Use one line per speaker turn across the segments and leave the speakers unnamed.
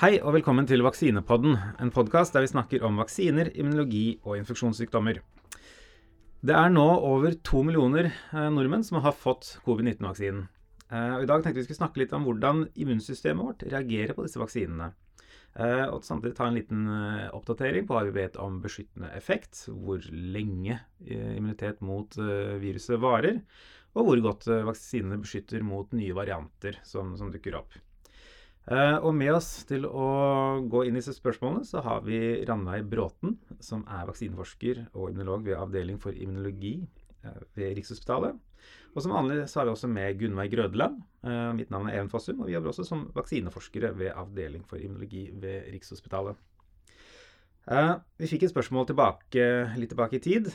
Hei og velkommen til Vaksinepodden, en podkast der vi snakker om vaksiner, immunologi og infeksjonssykdommer. Det er nå over to millioner eh, nordmenn som har fått covid-19-vaksinen. Eh, I dag tenkte vi skulle snakke litt om hvordan immunsystemet vårt reagerer på disse vaksinene. Eh, og samtidig ta en liten oppdatering på hva vi vet om beskyttende effekt, hvor lenge immunitet mot viruset varer, og hvor godt vaksinene beskytter mot nye varianter som, som dukker opp. Uh, og med oss til å gå inn i disse spørsmålene, så har vi Ranveig Bråten, som er vaksineforsker og immunolog ved Avdeling for immunologi uh, ved Rikshospitalet. Og som vanlig så har vi også med Gunveig Grødeland. Uh, mitt navn er Even Fossum, og vi jobber også som vaksineforskere ved Avdeling for immunologi ved Rikshospitalet. vi fikk et spørsmål tilbake, litt tilbake i tid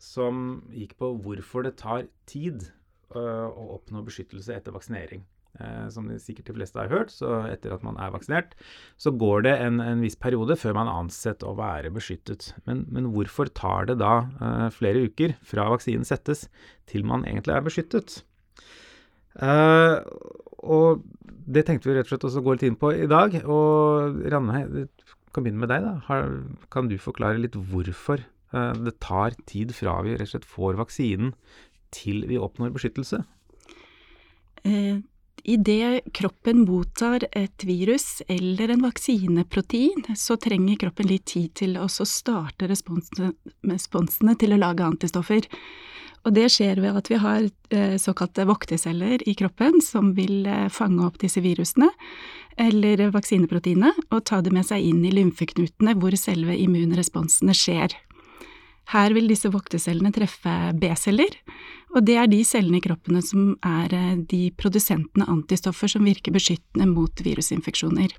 som gikk på hvorfor det tar tid å oppnå beskyttelse etter vaksinering. Eh, som sikkert de fleste har hørt, så etter at man er vaksinert, så går det en, en viss periode før man ansett å være beskyttet. Men, men hvorfor tar det da eh, flere uker fra vaksinen settes til man egentlig er beskyttet? Eh, og det tenkte vi rett og slett også gå litt inn på i dag. Og Ranne, kan begynne med deg. da. Har, kan du forklare litt hvorfor eh, det tar tid fra vi rett og slett får vaksinen til vi oppnår beskyttelse?
Eh, Idet kroppen mottar et virus eller en vaksineprotein, så trenger kroppen litt tid til å starte responsene til å lage antistoffer. Og det skjer ved at vi har eh, såkalte vokteceller i kroppen som vil eh, fange opp disse virusene, eller vaksineproteinene, og ta det med seg inn i lymfeknutene hvor selve immunresponsene skjer. Her vil disse voktecellene treffe B-celler, og det er de cellene i kroppene som er eh, de produsentene antistoffer som virker beskyttende mot virusinfeksjoner.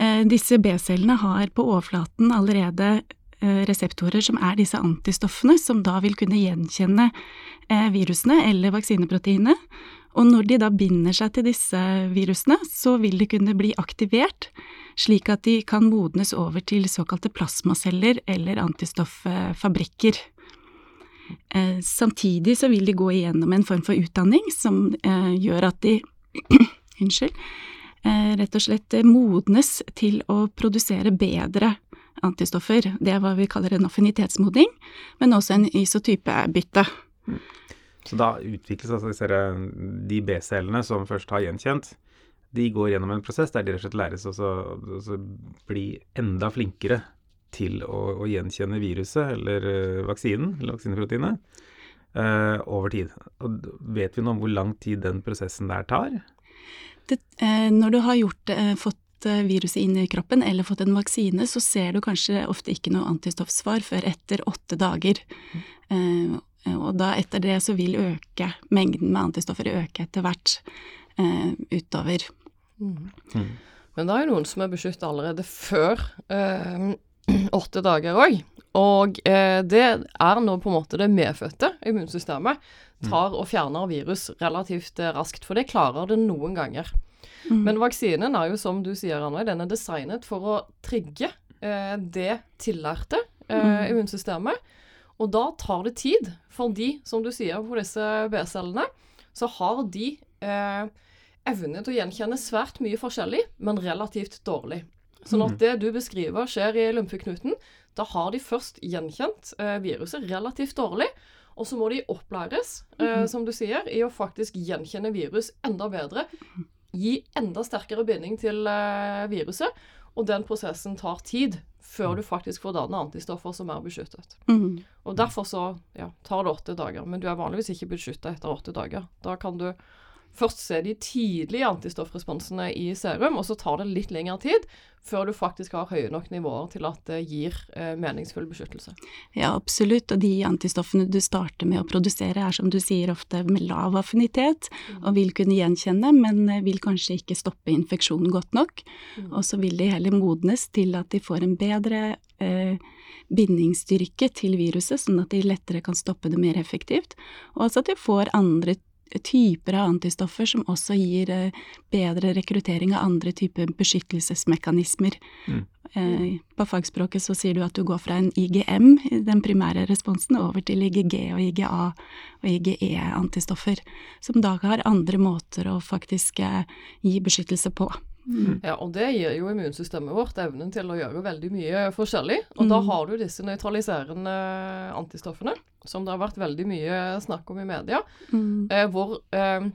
Eh, disse B-cellene har på overflaten allerede eh, reseptorer som er disse antistoffene, som da vil kunne gjenkjenne virusene eller vaksineproteinet. Og når de da binder seg til disse virusene, så vil de kunne bli aktivert slik at de kan modnes over til såkalte plasmaceller eller antistofffabrikker. Eh, samtidig så vil de gå igjennom en form for utdanning som eh, gjør at de Unnskyld. Eh, rett og slett modnes til å produsere bedre antistoffer. Det er hva vi kaller en affinitetsmodning, men også en isotypebytte.
Så da utvikles altså de B-cellene som først har gjenkjent, de går gjennom en prosess der de rett og slett læres å bli enda flinkere til å, å gjenkjenne viruset eller uh, vaksinen, eller vaksineproteinet, eh, over tid. Og vet vi noe om hvor lang tid den prosessen der tar?
Det, eh, når du har gjort, fått viruset inn i kroppen eller fått en vaksine, så ser du kanskje ofte ikke noe antistoffsvar før etter åtte dager. Mm. og da etter det så vil øke mengden med antistoffer øke etter hvert utover
Mm. Mm. Men det er jo noen som er beskytta allerede før eh, åtte dager òg. Og eh, det er nå på en måte det medfødte immunsystemet tar og fjerner virus relativt eh, raskt. For det klarer det noen ganger. Mm. Men vaksinen er jo, som du sier, Anne, den er designet for å trigge eh, det tillærte eh, mm. immunsystemet. Og da tar det tid, fordi, som du sier, på disse B-cellene, så har de eh, evne til å gjenkjenne svært mye forskjellig, men relativt dårlig. Sånn at mhm. det du beskriver skjer i lymfeknuten, da har de først gjenkjent eh, viruset relativt dårlig, og så må de opplæres, eh, mhm. som du sier, i å faktisk gjenkjenne virus enda bedre. Gi enda sterkere binding til eh, viruset, og den prosessen tar tid før du faktisk får danne antistoffer som er beskyttet. Mm. Og Derfor så ja, tar det åtte dager, men du er vanligvis ikke beskytta etter åtte dager. Da kan du først se de tidlige antistoffresponsene i serum, og så tar det litt lengre tid før du faktisk har høye nok nivåer til at det gir eh, meningsfull beskyttelse.
Ja, absolutt. Og de antistoffene du starter med å produsere er som du sier ofte med lav affinitet, mm. og vil kunne gjenkjenne, men eh, vil kanskje ikke stoppe infeksjonen godt nok. Mm. Og så vil de heller modnes til at de får en bedre eh, bindingsstyrke til viruset, sånn at de lettere kan stoppe det mer effektivt, og altså at de får andre typer av antistoffer som også gir eh, bedre rekruttering av andre typer beskyttelsesmekanismer. Mm. Eh, på fagspråket så sier du at du går fra en IGM, den primære responsen, over til IGG og IGA og IGE-antistoffer, som da har andre måter å faktisk eh, gi beskyttelse på.
Mm. Ja, og det gir jo immunsystemet vårt evnen til å gjøre veldig mye forskjellig. Og mm. da har du disse nøytraliserende antistoffene, som det har vært veldig mye snakk om i media, mm. eh, hvor eh,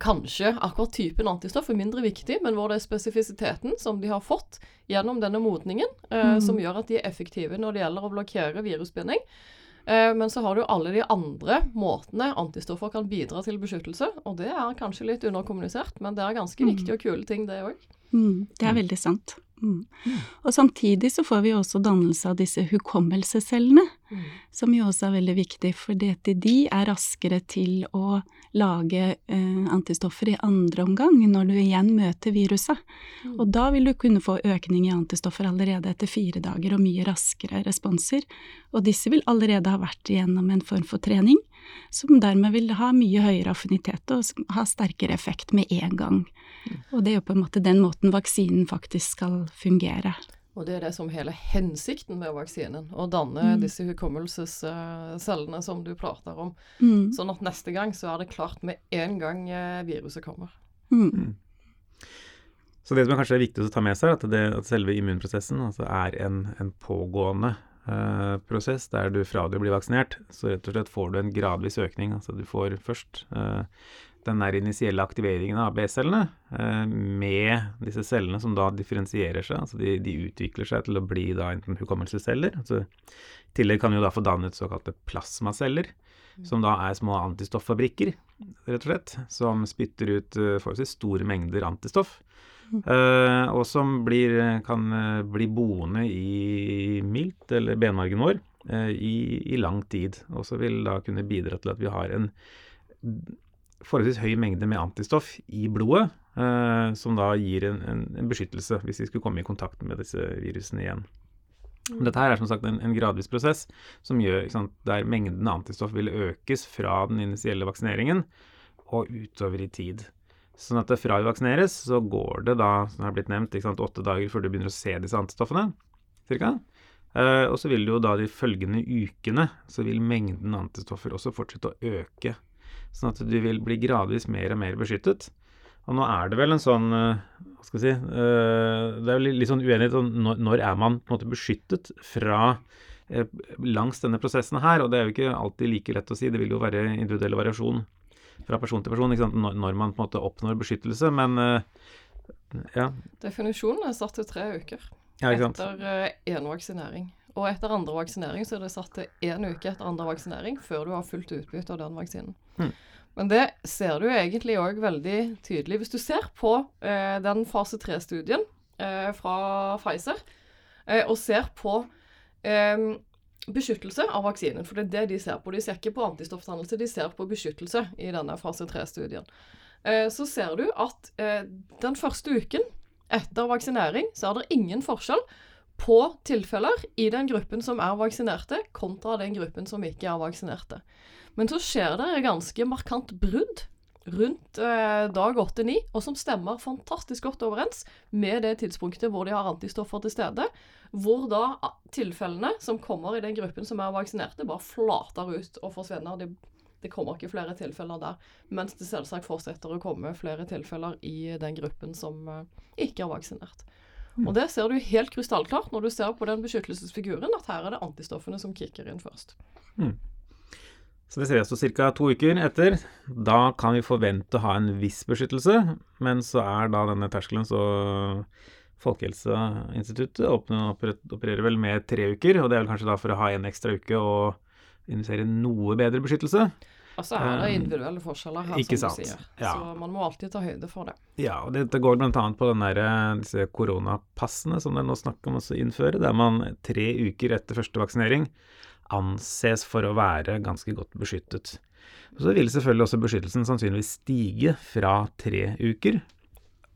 kanskje akkurat typen antistoff er mindre viktig, men hvor det er spesifisiteten som de har fått gjennom denne modningen, eh, mm. som gjør at de er effektive når det gjelder å blokkere virusbinding. Eh, men så har du alle de andre måtene antistoffer kan bidra til beskyttelse. Og det er kanskje litt underkommunisert, men det er ganske mm. viktige og kule ting, det òg.
Mm, det er veldig sant. Mm. Og samtidig så får vi også dannelse av disse hukommelsescellene, mm. som jo også er veldig viktig, for de er raskere til å lage eh, antistoffer i andre omgang når du igjen møter viruset. Mm. Og da vil du kunne få økning i antistoffer allerede etter fire dager, og mye raskere responser. Og disse vil allerede ha vært igjennom en form for trening, som dermed vil ha mye høyere affinitet og ha sterkere effekt med en gang. Og det er jo på en måte den måten vaksinen faktisk skal fungere.
Og det er det som hele hensikten med vaksinen, å danne mm. disse hukommelsescellene som du prater om. Mm. Sånn at neste gang så er det klart med en gang eh, viruset kommer. Mm. mm.
Så det som er kanskje er viktig å ta med seg, er at, det, at selve immunprosessen altså er en, en pågående eh, prosess der du fra du blir vaksinert, så rett og slett får du en gradvis økning. Altså du får først eh, den der initielle aktiveringen av B-cellene eh, med disse cellene som da differensierer seg. altså de, de, utvikler seg til å bli da enten hukommelsesceller. altså I tillegg kan vi jo da få dannet såkalte plasmaceller, mm. som da er små antistofffabrikker, rett og slett, som spytter ut uh, forholdsvis store mengder antistoff. Uh, og som blir, kan bli boende i milt eller benmargen vår uh, i, i, lang tid. Og så vil da kunne bidra til at vi har en forholdsvis høy mengde med antistoff i blodet, eh, som da gir en, en, en, beskyttelse hvis vi skulle komme i kontakt med disse virusene igjen. Men dette her er som sagt en, en gradvis prosess som gjør sant, der mengden antistoff vil økes fra den initielle vaksineringen og utover i tid. Sånn at fra vi vaksineres, så går det da, som har blitt nevnt, sant, åtte dager før du begynner å se disse antistoffene. Cirka. Eh, og så vil det jo da de følgende ukene, så vil mengden antistoffer også fortsette å øke Sånn at du vil bli gradvis mer og mer beskyttet. Og nå er det vel en sånn eh, Hva skal jeg si eh, Det er jo litt sånn uenighet om når er man på en måte beskyttet fra eh, langs denne prosessen her. Og det er jo ikke alltid like lett å si. Det vil jo være individuell variasjon fra person til person når man på en måte oppnår beskyttelse. Men ja.
Definisjonen er satt til tre uker ja, etter én vaksinering. Og etter andre vaksinering så er det satt til én uke etter andre vaksinering før du har fullt utbytte av den vaksinen. Mm. Men det ser du egentlig òg veldig tydelig hvis du ser på eh, den fase tre-studien eh, fra Pfizer, eh, og ser på eh, beskyttelse av vaksinen. For det er det de ser på. De ser ikke på antistoffdannelse, de ser på beskyttelse i denne fase tre-studien. Eh, så ser du at eh, den første uken etter vaksinering så er det ingen forskjell på tilfeller i den gruppen som er vaksinerte, kontra den gruppen som ikke er vaksinerte. Men så skjer det ganske markant brudd rundt eh, dag 8-9, og som stemmer fantastisk godt overens med det tidspunktet hvor de har antistoffer til stede. Hvor da tilfellene som kommer i den gruppen som er vaksinerte, bare flater ut og forsvinner. Det, det kommer ikke flere tilfeller der. Mens det selvsagt fortsetter å komme flere tilfeller i den gruppen som eh, ikke er vaksinert. Og det ser du helt krystallklart når du ser på den beskyttelsesfiguren, at her er det antistoffene som kicker inn først. Mm.
Så det ser vi altså ca. to uker etter. Da kan vi forvente å ha en viss beskyttelse, men så er da denne terskelen så Folkehelseinstituttet opererer vel med tre uker, og det er vel kanskje da for å ha en ekstra uke og indusere noe bedre beskyttelse.
Og så er det eh, individuelle forskjeller her, ikke som sant? du sier. Ja. Så man må alltid ta høyde for det.
Ja, og dette går bl.a. på den der, disse koronapassene som det nå snakker om å innføre, der man tre uker etter første vaksinering anses for å være ganske godt beskyttet. Og så vil selvfølgelig også beskyttelsen sannsynligvis stige fra tre uker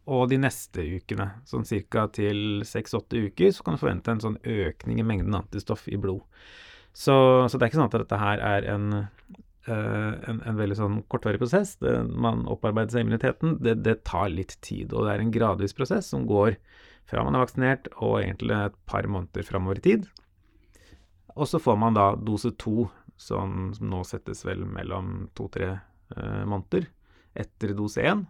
og de neste ukene. Sånn ca. til seks-åtte uker så kan du forvente en sånn økning i mengden antistoff i blod. Så, så, det er ikke sånn at dette her er en en, en, veldig sånn kortvarig prosess. Det, man opparbeider seg immuniteten. Det, det, tar litt tid, og det er en gradvis prosess som går fra man er vaksinert og egentlig et par måneder framover i tid. Og så får man da dose to, som, som nå settes vel mellom to-tre eh, måneder etter dose én.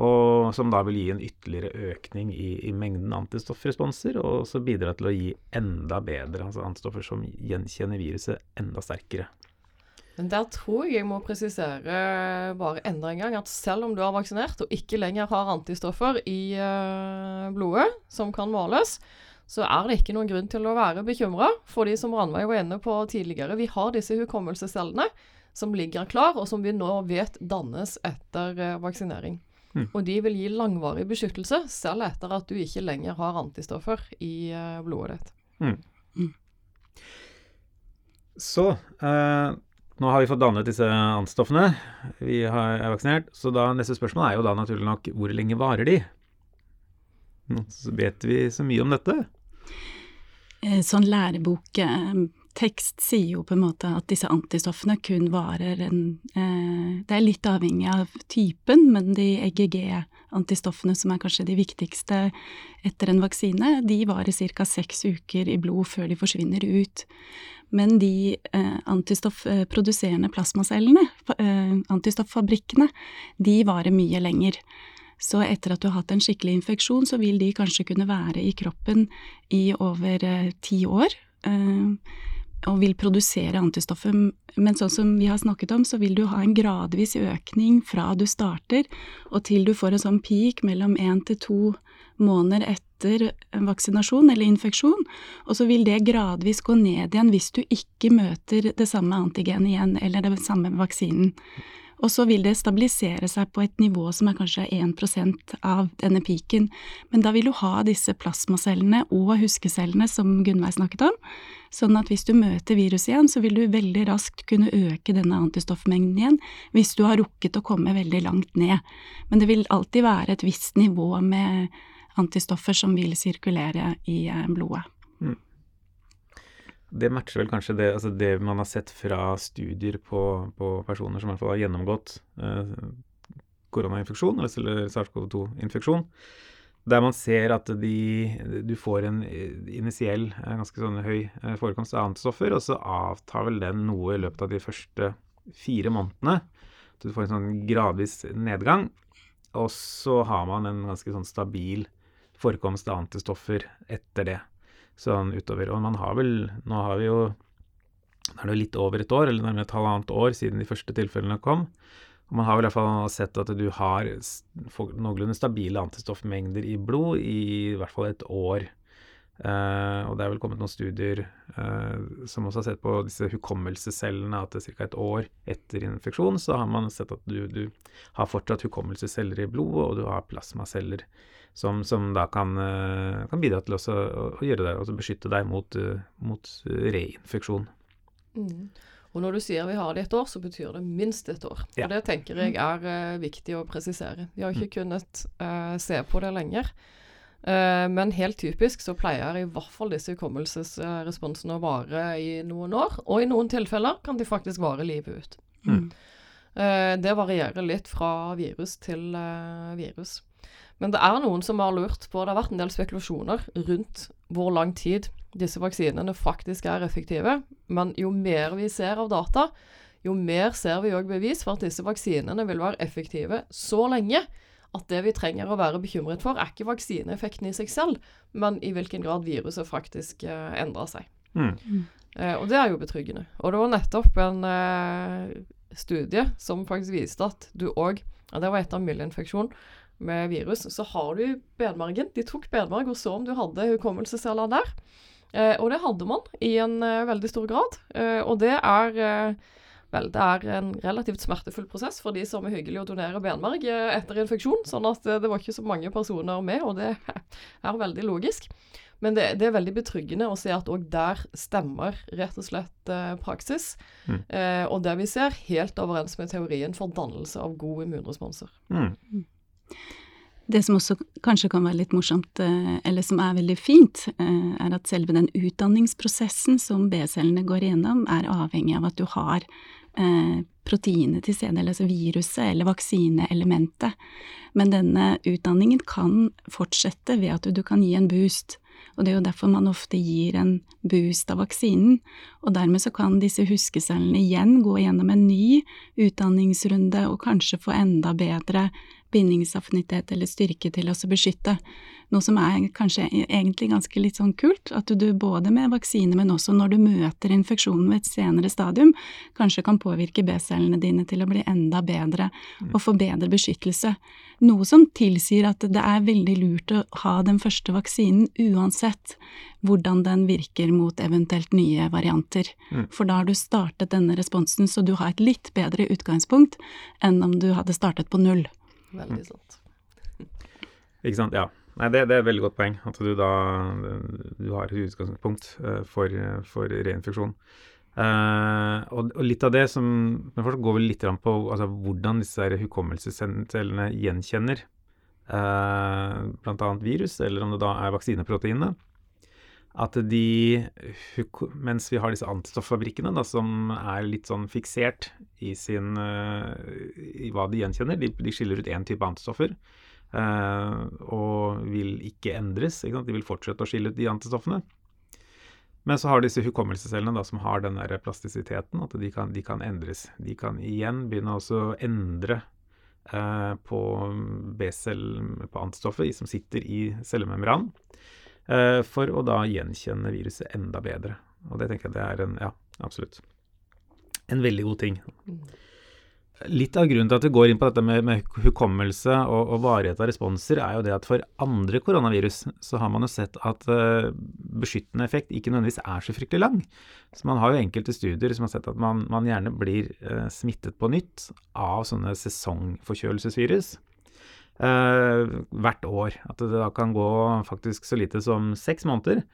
Og som da vil gi en ytterligere økning i, i mengden antistoffresponser, og så bidra til å gi enda bedre altså antistoffer som gjenkjenner viruset enda sterkere.
Men der tror jeg jeg må presisere bare enda en gang at selv om du er vaksinert og ikke lenger har antistoffer i uh, blodet som kan måles, så er det ikke noen grunn til å være bekymra. For de som Ranveig var inne på tidligere, vi har disse hukommelsescellene som ligger klar, og som vi nå vet dannes etter uh, vaksinering. Mm. Og de vil gi langvarig beskyttelse selv etter at du ikke lenger har antistoffer i blodet ditt. Mm. Mm.
Så uh, nå har vi fått dannet disse antistoffene. Vi har, er vaksinert. Så da neste spørsmål er jo da naturlig nok hvor lenge varer de? Så vet vi så mye om dette?
Eh, sånn læreboktekst sier jo på en måte at disse antistoffene kun varer en eh, Det er litt avhengig av typen, men de EGG-antistoffene som er kanskje de viktigste etter en vaksine, de varer ca. seks uker i blod før de forsvinner ut. Men de eh, antistoffproduserende plasmacellene, eh, antistofffabrikkene, de varer mye lenger. Så etter at du har hatt en skikkelig infeksjon, så vil de kanskje kunne være i kroppen i over eh, ti år. Eh, og vil produsere antistoffer. Men sånn som vi har snakket om, så vil du ha en gradvis økning fra du starter og til du får en sånn peak mellom én til to måneder etter en vaksinasjon eller infeksjon. Og så vil det gradvis gå ned igjen hvis du ikke møter det samme antigenet igjen eller den samme vaksinen. Og så vil det stabilisere seg på et nivå som er kanskje 1% av denne piken. Men da vil du ha disse plasmacellene og huskecellene som Gunnveig snakket om. Sånn at hvis du møter viruset igjen, så vil du veldig raskt kunne øke denne antistoffmengden igjen, hvis du har rukket å komme veldig langt ned. Men det vil alltid være et visst nivå med antistoffer som vil sirkulere i eh, blodet. Mm
det matcher vel kanskje det, altså det, man har sett fra studier på, på personer som i hvert fall har gjennomgått eh, koronainfeksjon, eller SARS-CoV-2-infeksjon, der man ser at de, du får en initiell, eh, ganske sånn høy eh, forekomst av antistoffer, og så avtar vel den noe i løpet av de første fire månedene. Så du får en sånn gradvis nedgang. Og så har man en ganske sånn stabil forekomst av antistoffer etter det sånn utover. Og man har vel Nå har vi jo det er det litt over et år, eller nærmere et halvannet år siden de første tilfellene kom. Og man har vel i hvert fall sett at du har noenlunde stabile antistoffmengder i blod i, i hvert fall et år. Uh, og det er vel kommet noen studier uh, som også har sett på disse hukommelsescellene, at ca. et år etter infeksjon så har man sett at du, du har fortsatt hukommelsesceller i blodet, og du har plasmaceller som, som da kan, uh, kan, bidra til også, å, å gjøre det, altså beskytte deg mot, mot reinfeksjon.
Mm. Og når du sier vi har det et år, så betyr det minst et år. Ja. Og det tenker jeg er viktig å presisere. Vi har ikke mm. kunnet se på det lenger. Uh, men helt typisk så pleier i hvert fall disse hukommelsesresponsene å vare i noen år. Og i noen tilfeller kan de faktisk vare livet ut. Mm. Uh, det varierer litt fra virus til uh, virus. Men det er noen som har lurt på Det har vært en del spekulasjoner rundt hvor lang tid disse vaksinene faktisk er effektive. Men jo mer vi ser av data, jo mer ser vi òg bevis for at disse vaksinene vil være effektive så lenge at det vi trenger å være bekymret for, er ikke vaksineeffekten i seg selv, men i hvilken grad viruset faktisk uh, endrer seg. Mm. Eh, og det er jo betryggende. Og det var nettopp en eh, studie som faktisk viste at du òg ja, Det var etter myldinfeksjon med virus. Så har du benmargen. De tok benmarg og så om du hadde hukommelsesceller der. og det hadde man i en veldig stor grad. og det er Vel, det er en relativt smertefull prosess for de som er hyggelig å donere benmarg eh, etter infeksjon, sånn at eh, det var ikke så mange personer med, og det er veldig logisk. Men det, det er veldig betryggende å se at òg der stemmer rett og slett eh, praksis. Mm. Eh, og det vi ser, helt overens med teorien for dannelse av gode immunresponser. Mm.
Det som også kanskje kan være litt morsomt, eller som er veldig fint, er at selve den utdanningsprosessen som B-cellene går igjennom, er avhengig av at du har eh, proteinet til CD, altså viruset eller vaksineelementet. Men denne utdanningen kan fortsette ved at du kan gi en boost. Og det er jo derfor man ofte gir en boost av vaksinen. Og dermed så kan disse huskecellene igjen gå gjennom en ny utdanningsrunde og kanskje få enda bedre bindingsaffinittet eller styrke til å beskytte. Noe som er kanskje e-, egentlig ganske litt sånn kult, at du både med vaksine, men også når du møter infeksjonen ved et senere stadium, kanskje kan påvirke B-cellene dine til å bli enda bedre mm. og få bedre beskyttelse. Noe som tilsier at det er veldig lurt å ha den første vaksinen uansett hvordan den virker mot eventuelt nye varianter. Mm. For da har du startet denne responsen, så du har et litt bedre utgangspunkt enn om du hadde startet på null.
Veldig sant.
Ikke sant. Ja. Nei, det, det, er et veldig godt poeng. At du da du har et utgangspunkt uh, for, for reinfeksjon. Uh, og, og, litt av det som Men først går vi litt på altså, hvordan disse hukommelsescellene gjenkjenner uh, bl.a. virus, eller om det da er vaksineproteinene. At de, mens vi har disse antistoffabrikkene da, som er litt sånn fiksert i, sin, uh, i hva de gjenkjenner, de, de skiller ut én type antistoffer. Uh, og vil ikke endres. Ikke de vil fortsette å skille ut de antistoffene. Men så har disse hukommelsescellene da, som har den der plastisiteten, at de kan, de kan, endres. De kan igjen begynne å endre uh, på B-cell, på antistoffet som sitter i cellemembranen, for å da gjenkjenne viruset enda bedre. Og det tenker jeg det er en Ja, absolutt. En veldig god ting. Litt av grunnen til at vi går inn på dette med, med hukommelse og, og, varighet av responser, er jo det at for andre koronavirus så har man jo sett at uh, beskyttende effekt ikke nødvendigvis er så fryktelig lang. Så man har jo enkelte studier som har sett at man, man gjerne blir uh, smittet på nytt av sånne sesongforkjølelsesvirus. Uh, hvert år. At det da kan gå faktisk så lite som seks måneder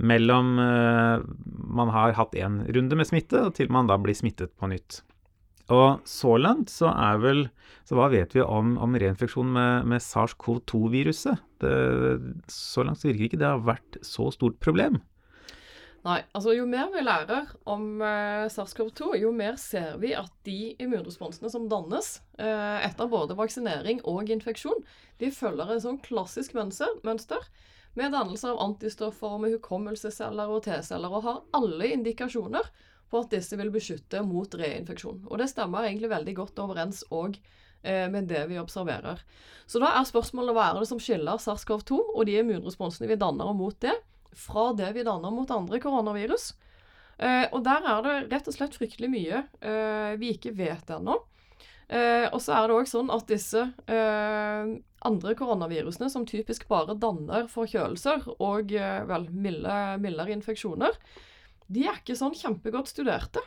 mellom man har hatt én runde med smitte, og til man da blir smittet på nytt. Og så langt så er vel Så hva vet vi om, om reinfeksjon med, med SARS-CoV-2-viruset? Så langt så virker ikke det har vært så stort problem.
Nei, altså jo mer vi lærer om eh, SARS-CoV-2, jo mer ser vi at de immunresponsene som dannes eh, etter både vaksinering og infeksjon, de følger et sånn klassisk mønster, mønster med dannelse av antistoffer med hukommelsesceller og T-celler, og har alle indikasjoner på at disse vil beskytte mot reinfeksjon. Og det stemmer egentlig veldig godt overens òg eh, med det vi observerer. Så da er spørsmålet hva er det som skiller SARS-CoV-2 og de immunresponsene vi danner mot det, fra det vi danner mot andre koronavirus. Eh, og der er det rett og slett fryktelig mye eh, vi ikke vet ennå. Eh, og så er det òg sånn at disse andre koronavirusene, som typisk bare danner forkjølelser og vel milde, mildere infeksjoner, de er ikke sånn kjempegodt studerte.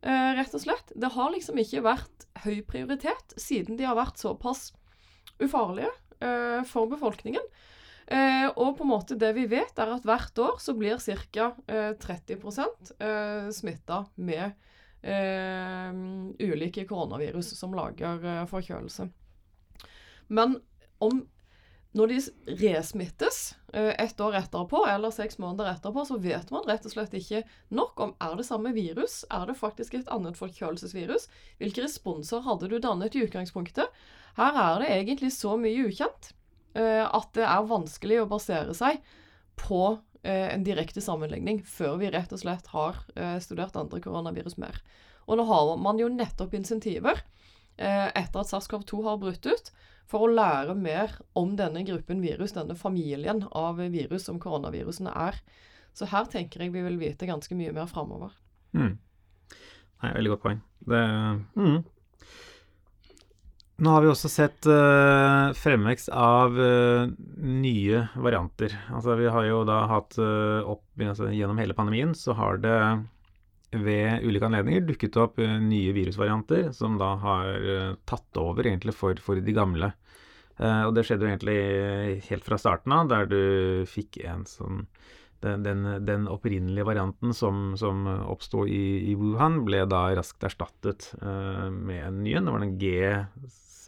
Uh, rett og slett. Det har liksom ikke vært høy prioritet, siden de har vært såpass ufarlige uh, for befolkningen. Uh, og på en måte det vi vet, er at hvert år så blir ca. Uh, 30 uh, smitta med ulike koronavirus som lager forkjølelse. Men om når de resmittes eh, ett år etterpå, eller seks måneder etterpå, så vet man rett og slett ikke nok om er det samme virus, er det faktisk et annet forkjølelsesvirus, hvilke responser hadde du dannet i utgangspunktet? Her er det egentlig så mye ukjent eh, at det er vanskelig å basere seg på eh, en direkte sammenligning før vi rett og slett har studert andre koronavirus mer. Og nå har man jo nettopp insentiver etter at SARS-CoV-2 har brutt ut, for å lære mer om denne gruppen virus, denne familien av virus som koronavirusene er. Så her tenker jeg vi vil vite ganske mye mer framover.
Mm. Nei, veldig godt poeng. Det mm. Nå har vi også sett uh, fremvekst av uh, nye varianter. Altså Vi har jo da hatt uh, opp altså, Gjennom hele pandemien så har det ved ulike anledninger dukket opp uh, nye virusvarianter som da har uh, tatt over egentlig for, for de gamle. Uh, og det skjedde jo egentlig helt fra starten av, der du fikk en sånn den, den, den opprinnelige varianten som, som oppsto i, i, Wuhan, ble da raskt erstattet med en ny en. Det var den G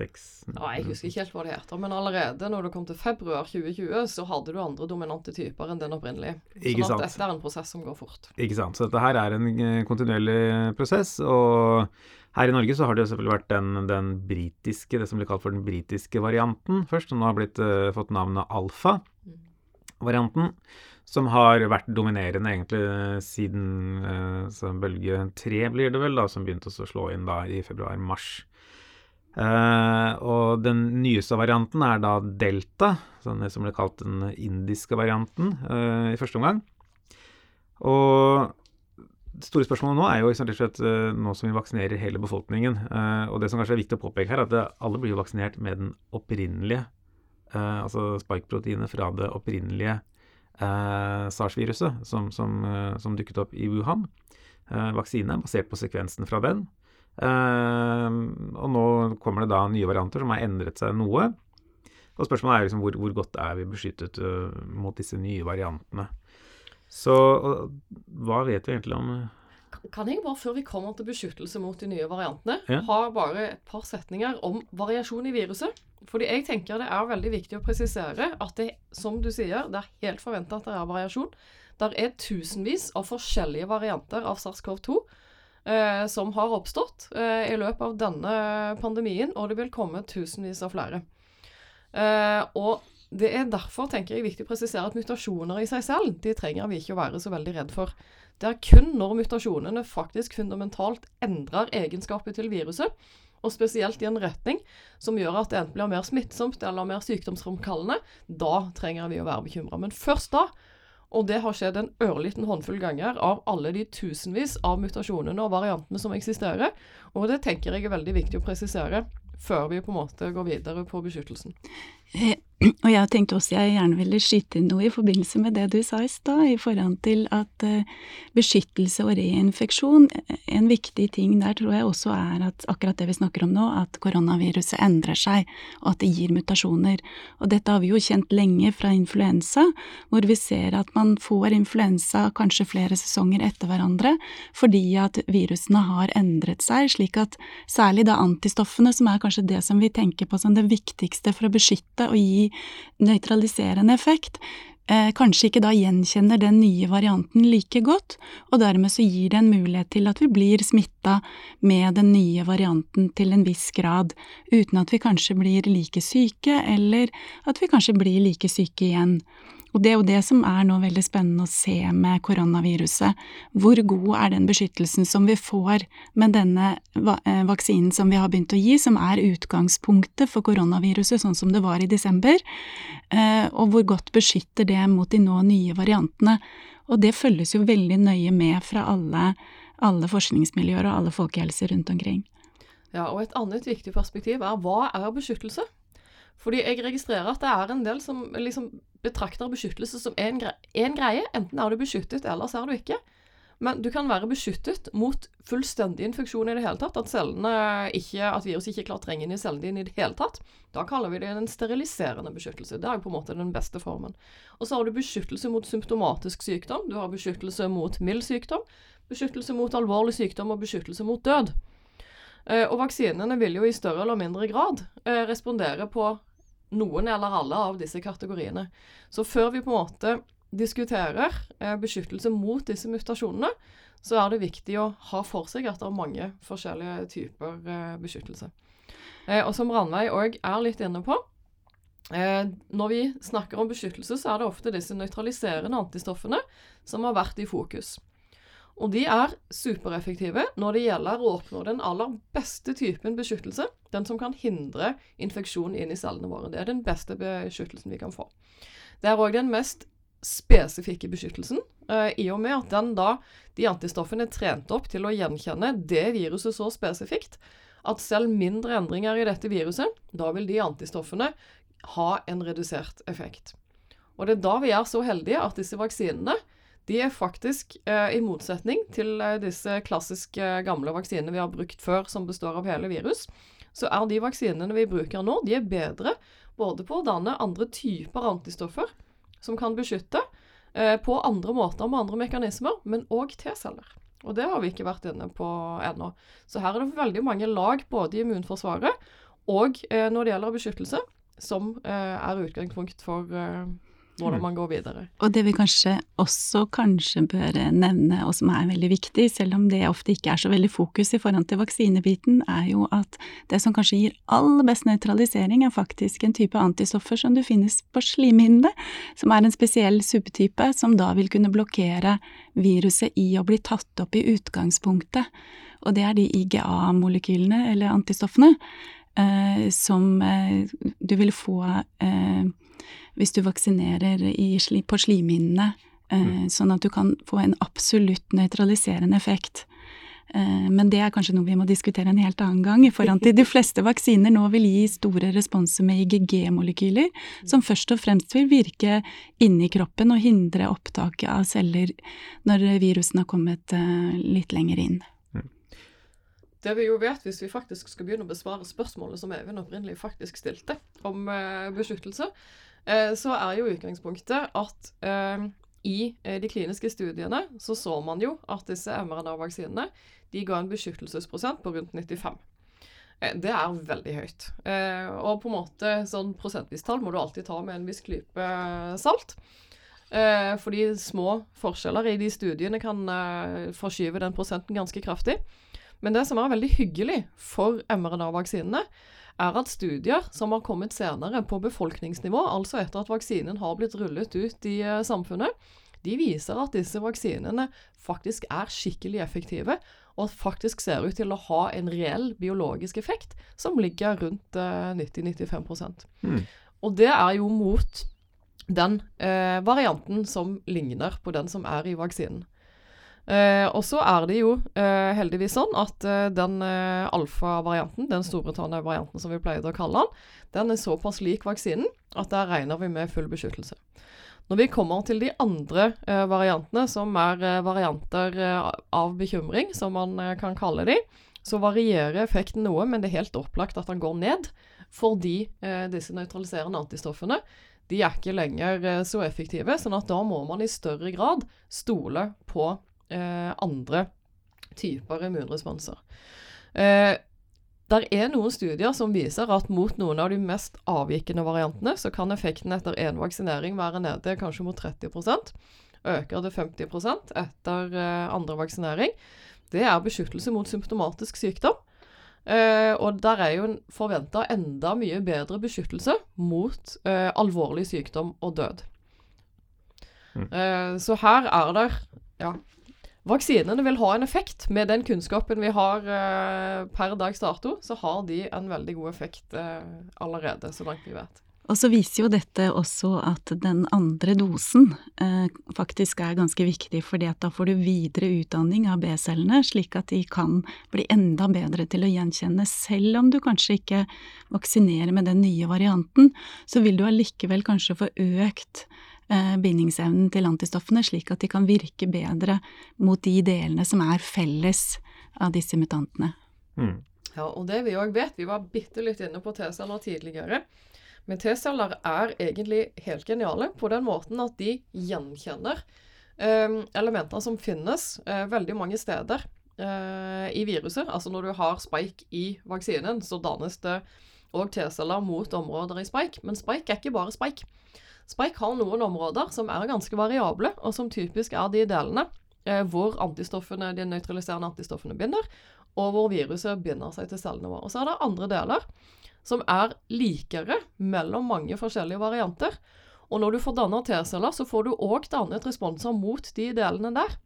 seks
ja, Jeg husker ikke helt hva det heter, men allerede når det kom til februar 2020, så hadde du andre dominante typer enn den opprinnelige.
Ikke
sånn at dette er en prosess som går fort.
Ikke sant. Så dette her er en eh, kontinuerlig prosess. og her i Norge så har det jo selvfølgelig vært den, den britiske, det som blir kalt for den britiske varianten først, som nå har blitt, uh, fått navnet alfa-varianten. Som har vært dominerende egentlig siden uh, bølge tre, blir det vel, da, som begynte å slå inn da i februar-mars. Uh, og den nyeste varianten er da delta, sånn som ble kalt den indiske varianten uh, i første omgang. Og det store spørsmålet nå er jo rett og slett uh, nå som vi vaksinerer hele befolkningen. og det som kanskje er viktig å påpeke her, er at alle blir jo vaksinert med den opprinnelige, altså spike-proteinet fra det opprinnelige SARS-viruset som, som, som, dukket opp i Wuhan. vaksine basert på sekvensen fra den. Ehm, og nå kommer det da nye varianter som har endret seg noe. Og spørsmålet er liksom hvor, hvor godt er vi beskyttet uh, mot disse nye variantene. Så hva vet vi egentlig om
kan jeg bare, før vi kommer til beskyttelse mot de nye variantene,
ja.
ha bare et par setninger om variasjon i viruset? Fordi jeg tenker det er veldig viktig å presisere at det, som du sier, det er helt forventa at det er variasjon. Der er tusenvis av forskjellige varianter av SARS-CoV-2 eh, som har oppstått eh, i løpet av denne pandemien, og det vil komme tusenvis av flere. Eh, og det er derfor tenker jeg, viktig å presisere at mutasjoner i seg selv de trenger vi ikke å være så veldig redd for. Det er kun når mutasjonene faktisk fundamentalt endrer egenskaper til viruset, og spesielt i en retning som gjør at det enten blir mer smittsomt eller mer sykdomsfremkallende, da trenger vi å være bekymra. Men først da og det har skjedd en ørliten håndfull ganger av alle de tusenvis av mutasjonene og variantene som eksisterer. Og det tenker jeg er veldig viktig å presisere før vi på en måte går videre på beskyttelsen.
Eh, og jeg tenkte også jeg gjerne ville skyte inn noe i forbindelse med det du sa i stad, i forhold til at uh, beskyttelse og reinfeksjon En viktig ting der tror jeg også er at akkurat det vi snakker om nå, at koronaviruset endrer seg, og at det gir mutasjoner. Og dette har vi jo kjent lenge fra influensa, hvor vi ser at man får influensa kanskje flere sesonger etter hverandre fordi at virusene har endret seg, slik at særlig da antistoffene, som er kanskje det som vi tenker på som det viktigste for å beskytte og gi nøytraliserende effekt, eh, kanskje ikke da gjenkjenner den nye varianten like godt, og dermed så gir det en mulighet til at vi blir smitta med den nye varianten til en viss grad, uten at vi kanskje blir like syke, eller at vi kanskje blir like syke igjen. Og det er jo det som er nå veldig spennende å se med koronaviruset. Hvor god er den beskyttelsen som vi får med denne eh, vaksinen som vi har begynt å gi, som er utgangspunktet for koronaviruset, sånn som det var i desember, eh, og hvor godt beskytter det mot de nå nye variantene. Og det følges jo veldig nøye med fra alle, alle forskningsmiljøer og alle folkehelser rundt omkring.
Ja, og et annet viktig perspektiv er hva er beskyttelse? Fordi jeg registrerer at det er en del som liksom betrakter beskyttelse som én gre greie. Enten er du beskyttet, eller så er du ikke. Men du kan være beskyttet mot fullstendig infeksjon i det hele tatt. At, ikke, at viruset ikke klarer å trenge inn i cellene dine i det hele tatt. Da kaller vi det en steriliserende beskyttelse. Det er jo på en måte den beste formen. Og så har du beskyttelse mot symptomatisk sykdom. Du har beskyttelse mot mild sykdom. Beskyttelse mot alvorlig sykdom og beskyttelse mot død. Eh, og vaksinene vil jo i større eller mindre grad eh, respondere på noen eller alle av disse kategoriene. Så før vi på en måte diskuterer eh, beskyttelse mot disse mutasjonene, så er det viktig å ha for seg at det er mange forskjellige typer beskyttelse. Og som Ranveig òg er litt inne på, når vi snakker om beskyttelse, så er det ofte disse nøytraliserende antistoffene som har vært i fokus. Og de er supereffektive når det gjelder å oppnå den aller beste typen beskyttelse. Den som kan hindre infeksjon inn i cellene våre. Det er den beste beskyttelsen vi kan få. Det er òg den mest spesifikke beskyttelsen, uh, i og med at den da, de antistoffene er trent opp til å gjenkjenne det viruset så spesifikt at selv mindre endringer i dette viruset, da vil de antistoffene ha en redusert effekt. Og det er da vi er så heldige at disse vaksinene de er faktisk, eh, i motsetning til eh, disse klassiske gamle vaksinene vi har brukt før, som består av hele virus, så er de vaksinene vi bruker nå, de er bedre både på å danne andre typer antistoffer som kan beskytte, eh, på andre måter med andre mekanismer, men òg T-celler. Og det har vi ikke vært inne på ennå. Så her er det veldig mange lag både i immunforsvaret og eh, når det gjelder beskyttelse, som eh, er utgangspunkt for eh, hvordan mm. man går videre.
Og det vi kanskje også kanskje bør nevne, og som er veldig viktig, selv om det ofte ikke er så veldig fokus i forhold til vaksinebiten, er jo at det som kanskje gir aller best nøytralisering, er faktisk en type antistoffer som du finnes på slimhinnene, som er en spesiell subtype som da vil kunne blokkere viruset i å bli tatt opp i utgangspunktet. Og det er de IGA-molekylene, eller antistoffene, eh, som eh, du vil få eh, hvis du vaksinerer i, på slimhinnene, eh, mm. sånn at du kan få en absolutt nøytraliserende effekt. Eh, men det er kanskje noe vi må diskutere en helt annen gang, i forhold til de fleste vaksiner nå vil gi store responser med IGG-molekyler, som først og fremst vil virke inni kroppen og hindre opptaket av celler når virusen har kommet eh, litt lenger inn. Mm.
Det vi jo vet, hvis vi faktisk skal begynne å besvare spørsmålet som Even opprinnelig faktisk stilte om beskyttelse, så er jo utgangspunktet at uh, i eh, de kliniske studiene så så man jo at disse mRNA-vaksinene de ga en beskyttelsesprosent på rundt 95. Eh, det er veldig høyt. Eh, og på en måte sånn prosentvis tall må du alltid ta med en viss klype salt. Fordi små forskjeller i de studiene kan forskyve den prosenten ganske kraftig. Men det som er veldig hyggelig for mRNA-vaksinene, er at studier som har kommet senere på befolkningsnivå, altså etter at vaksinen har blitt rullet ut i uh, samfunnet, de viser at disse vaksinene faktisk er skikkelig effektive, og faktisk ser ut til å ha en reell biologisk effekt som ligger rundt uh, 90-95 mm. Og det er jo mot den eh, varianten som ligner på den som er i vaksinen. Uh, og så er det jo eh, heldigvis sånn at eh, den alfa-varianten, den Storbritannia-varianten som vi pleide å kalle den, den er såpass lik vaksinen at der regner vi med full beskyttelse. Når vi kommer til de andre variantene, som er varianter av bekymring, som man kan kalle de, så varierer effekten noe, men det er helt opplagt at den går ned. Fordi disse nøytraliserende antistoffene de er ikke lenger så effektive, sånn at da må man i større grad stole på eh, andre typer immunresponser. Eh, der er noen studier som viser at mot noen av de mest avvikende variantene, så kan effekten etter én vaksinering være nede kanskje mot 30% Øker det 50 etter eh, andre vaksinering. Det er beskyttelse mot symptomatisk sykdom. Eh, og der er jo forventa enda mye bedre beskyttelse mot eh, alvorlig sykdom og død. Mm. Eh, så her er det ja, Vaksinene vil ha en effekt. Med den kunnskapen vi har eh, per dags dato, så har de en veldig god effekt eh, allerede, så langt vi vet.
Og så viser jo dette også at den andre dosen eh, faktisk er ganske viktig, fordi da får du videre utdanning av B-cellene, slik at de kan bli enda bedre til å gjenkjenne. Selv om du kanskje ikke vaksinerer med den nye varianten, så vil du allikevel kanskje få økt Eh, bindingsevnen til antistoffene, slik at de kan virke bedre mot de delene som er felles av disse mutantene.
Mm. Ja, og det vi òg vet, vi var bitte litt inne på T-celler tidligere. Men T-celler er egentlig helt geniale på den måten at de gjenkjenner eh, elementer som finnes eh, veldig mange steder eh, i viruset. Altså når du har spike i vaksinen, så dannes det òg T-celler mot områder i spike. Men spike er ikke bare spike. Spike har noen områder som er ganske variable, og som typisk er de delene eh, hvor antistoffene, de nøytraliserende antistoffene binder, og hvor viruset binder seg til cellene våre. Og så er det andre deler som er likere mellom mange forskjellige varianter. Og når du får dannet T-celler, så får du òg dannet responser mot de delene der.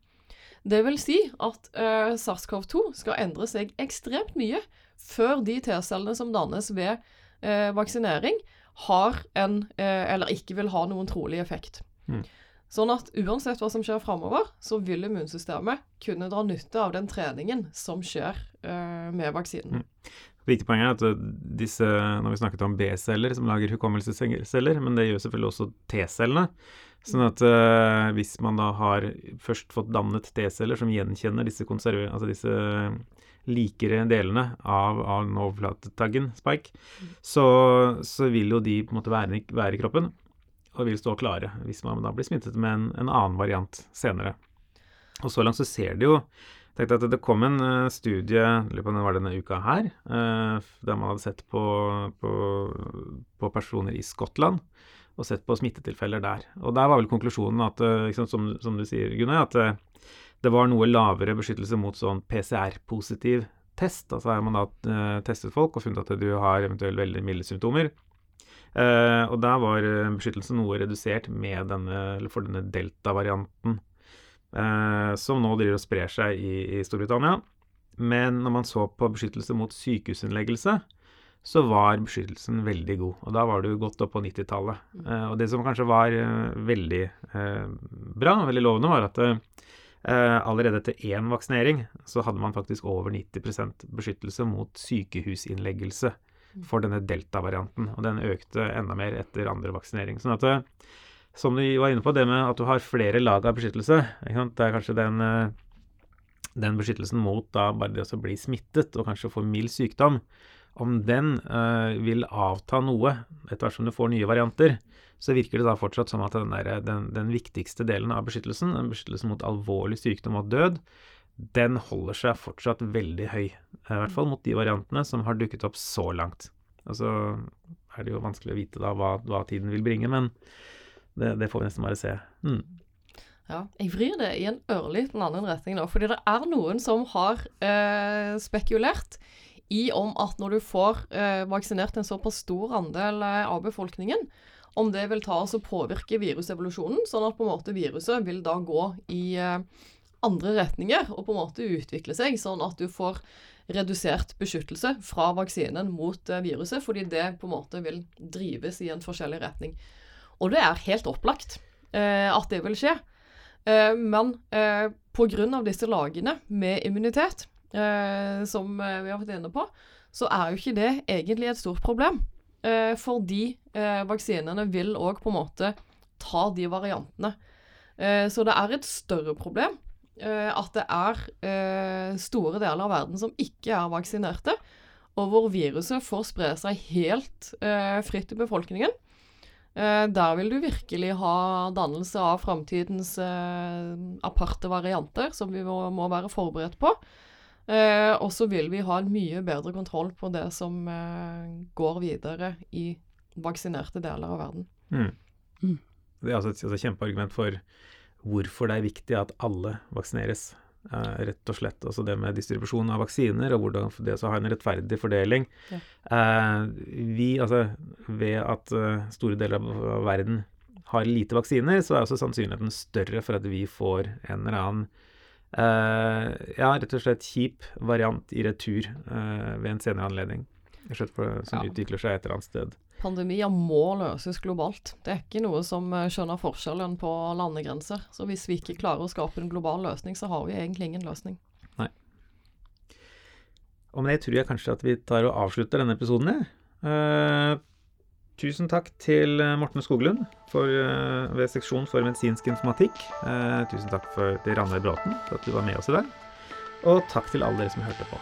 Det vil si at eh, SARS-CoV-2 skal endre seg ekstremt mye før de T-cellene som dannes ved eh, vaksinering, har en, eh, eller ikke vil ha noen trolig effekt. Mm. Sånn at uansett hva som skjer framover, så vil immunsystemet kunne dra nytte av den treningen som skjer eh, med vaksinen. Mm.
Viktig poeng er at eh, disse, når vi snakket om B-celler som lager hukommelsesceller, men det gjør selvfølgelig også T-cellene. Sånn at uh, hvis man da har først fått dannet T-celler som gjenkjenner disse, altså disse likere delene av, av overflatetaggen, spike, så, så, vil jo de på en måte være, være, i kroppen og vil stå klare hvis man da blir smittet med en, en annen variant senere. Og så langt så ser det jo tenkte at Det kom en uh, studie det var denne uka her, uh, der man hadde sett på, på, på, personer i Skottland og sett på smittetilfeller der. Og Der var vel konklusjonen, at, liksom, som, som, du sier, Gunnar, at det var noe lavere beskyttelse mot sånn PCR-positiv test. Altså har man da uh, testet folk og funnet at du har eventuelt veldig milde symptomer. Uh, og der var uh, beskyttelsen noe redusert med denne, for denne delta-varianten, som nå driver og sprer seg i, i, Storbritannia. Men når man så på beskyttelse mot sykehusinnleggelse, så var beskyttelsen veldig god. Og da var du godt opp på 90-tallet. Uh, og det som kanskje var uh, veldig uh, bra, veldig lovende, var at allerede etter én vaksinering så hadde man faktisk over 90% beskyttelse mot sykehusinnleggelse for denne delta-varianten. Og den økte enda mer etter andre vaksinering. Sånn at som du var inne på, det med at du har flere lag av beskyttelse, det er kanskje den, den beskyttelsen mot da bare det å bli smittet og kanskje få mild sykdom, om den uh, vil avta noe etter hvert som du får nye varianter, så virker det da fortsatt som at den, der, den, den viktigste delen av beskyttelsen, den beskyttelsen mot alvorlig sykdom og død, den holder seg fortsatt veldig høy. I hvert fall mot de variantene som har dukket opp så langt. Og så er det jo vanskelig å vite da hva, hva tiden vil bringe, men det, det, får vi nesten bare se. Mm.
Ja, jeg vrir det i en ørliten annen retning nå, fordi det er noen som har eh, spekulert i om at når du får eh, vaksinert en såpass stor andel eh, av befolkningen, om det vil ta oss og påvirke virusevolusjonen, sånn at på en måte viruset vil da gå i eh, andre retninger og på en måte utvikle seg, sånn at du får redusert beskyttelse fra vaksinen mot eh, viruset, fordi det på en måte vil drives i en forskjellig retning. Og det er helt opplagt eh, at det vil skje. Eh, men eh, pga. disse lagene med immunitet, som eh, vi har vært inne på, så er jo ikke det egentlig et stort problem. Eh, fordi eh, vaksinene vil òg på en måte ta de variantene. Eh, så det er et større problem eh, at det er store deler av verden som ikke er vaksinerte, og hvor viruset får spre seg helt fritt i befolkningen. Der vil du virkelig ha dannelse av framtidens aparte varianter, som vi må være forberedt på. Eh, og så vil vi ha mye bedre kontroll på det som eh, går videre i vaksinerte deler av verden.
Mm. Mm. Det er altså et altså, kjempeargument for hvorfor det er viktig at alle vaksineres. Eh, rett og slett. Altså det med distribusjon av vaksiner og hvordan det å ha en rettferdig fordeling. Ja. Eh, vi, altså ved at uh, store deler av verden har lite vaksiner, så er også sannsynligheten større for at vi får en eller annen ja, rett og slett kjip variant i retur uh, ved en senere anledning. Slett for, som ja. utvikler seg et eller annet sted.
Pandemier må løses globalt. Det er ikke noe som eh, skjønner forskjellen på landegrenser. Så hvis vi ikke klarer å skape en global løsning, så har vi egentlig ingen løsning.
Nei. Og med det tror jeg kanskje at vi tar og avslutter denne episoden, jeg. Uh, Tusen takk til eh, Morten Skoglund for, eh, ved seksjon for medisinsk informatikk. Eh, tusen takk til Ranveig Bråten for at du var med oss i dag. Og takk til alle dere som hørte på.